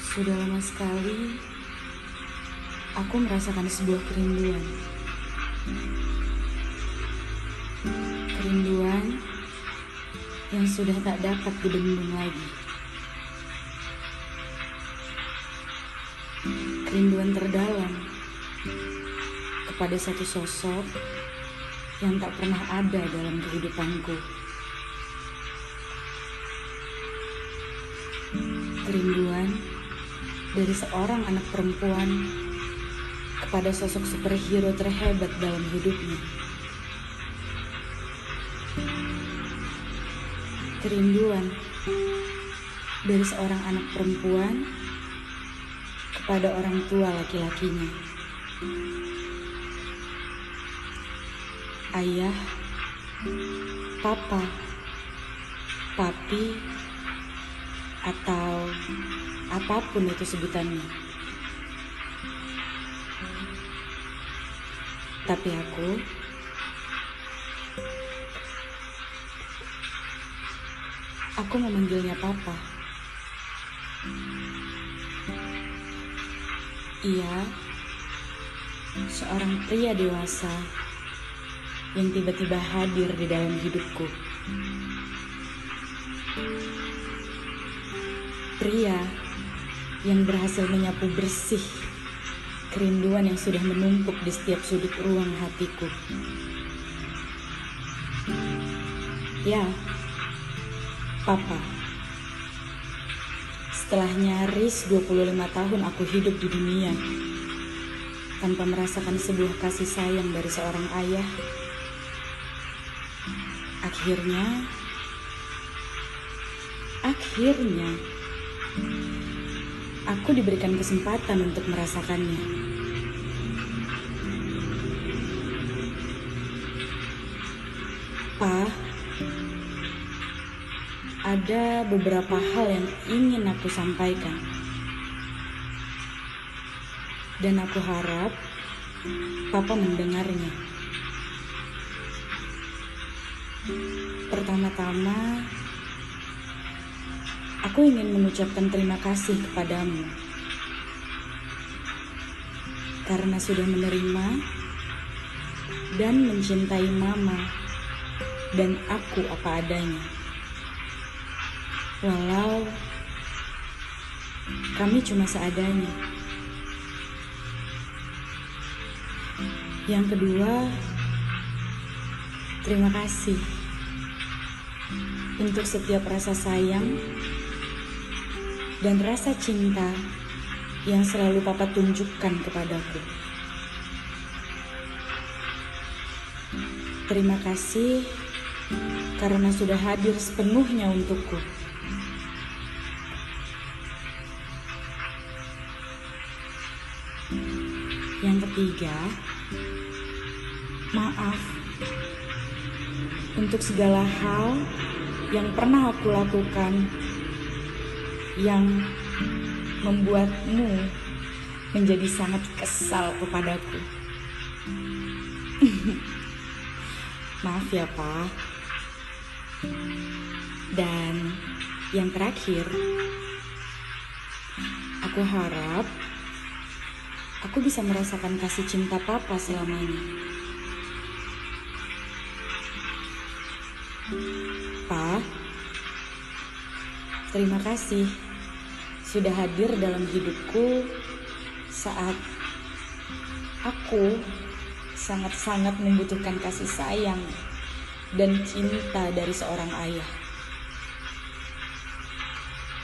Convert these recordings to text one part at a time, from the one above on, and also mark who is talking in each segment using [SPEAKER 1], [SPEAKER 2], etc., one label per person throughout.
[SPEAKER 1] Sudah lama sekali aku merasakan sebuah kerinduan. Kerinduan yang sudah tak dapat dibendung lagi. Kerinduan terdalam kepada satu sosok yang tak pernah ada dalam kehidupanku. Kerinduan dari seorang anak perempuan kepada sosok superhero terhebat dalam hidupnya. Kerinduan dari seorang anak perempuan kepada orang tua laki-lakinya. Ayah, papa, papi, atau apa pun itu sebutannya. Tapi aku aku memanggilnya papa. Ia seorang pria dewasa yang tiba-tiba hadir di dalam hidupku. Pria yang berhasil menyapu bersih kerinduan yang sudah menumpuk di setiap sudut ruang hatiku. Ya, Papa. Setelah nyaris 25 tahun aku hidup di dunia tanpa merasakan sebuah kasih sayang dari seorang ayah, akhirnya akhirnya aku diberikan kesempatan untuk merasakannya. Pa, ada beberapa hal yang ingin aku sampaikan. Dan aku harap Papa mendengarnya. Pertama-tama, aku ingin mengucapkan terima kasih kepadamu karena sudah menerima dan mencintai Mama dan aku apa adanya. Walau kami cuma seadanya. Yang kedua, terima kasih untuk setiap rasa sayang dan rasa cinta yang selalu Papa tunjukkan kepadaku. Terima kasih karena sudah hadir sepenuhnya untukku. Yang ketiga, maaf untuk segala hal yang pernah aku lakukan yang membuatmu menjadi sangat kesal kepadaku. Maaf ya, Pak. Dan yang terakhir, aku harap aku bisa merasakan kasih cinta Papa selamanya. Terima kasih sudah hadir dalam hidupku saat aku sangat-sangat membutuhkan kasih sayang dan cinta dari seorang ayah.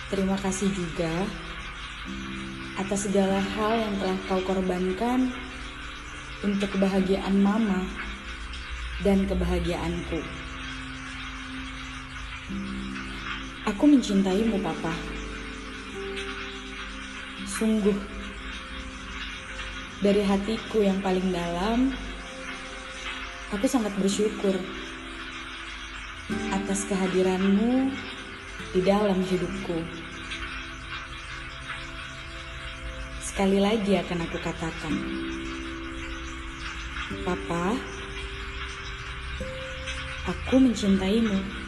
[SPEAKER 1] Terima kasih juga atas segala hal yang telah kau korbankan untuk kebahagiaan mama dan kebahagiaanku. Aku mencintaimu, Papa. Sungguh, dari hatiku yang paling dalam, aku sangat bersyukur atas kehadiranmu di dalam hidupku. Sekali lagi akan aku katakan, Papa, aku mencintaimu.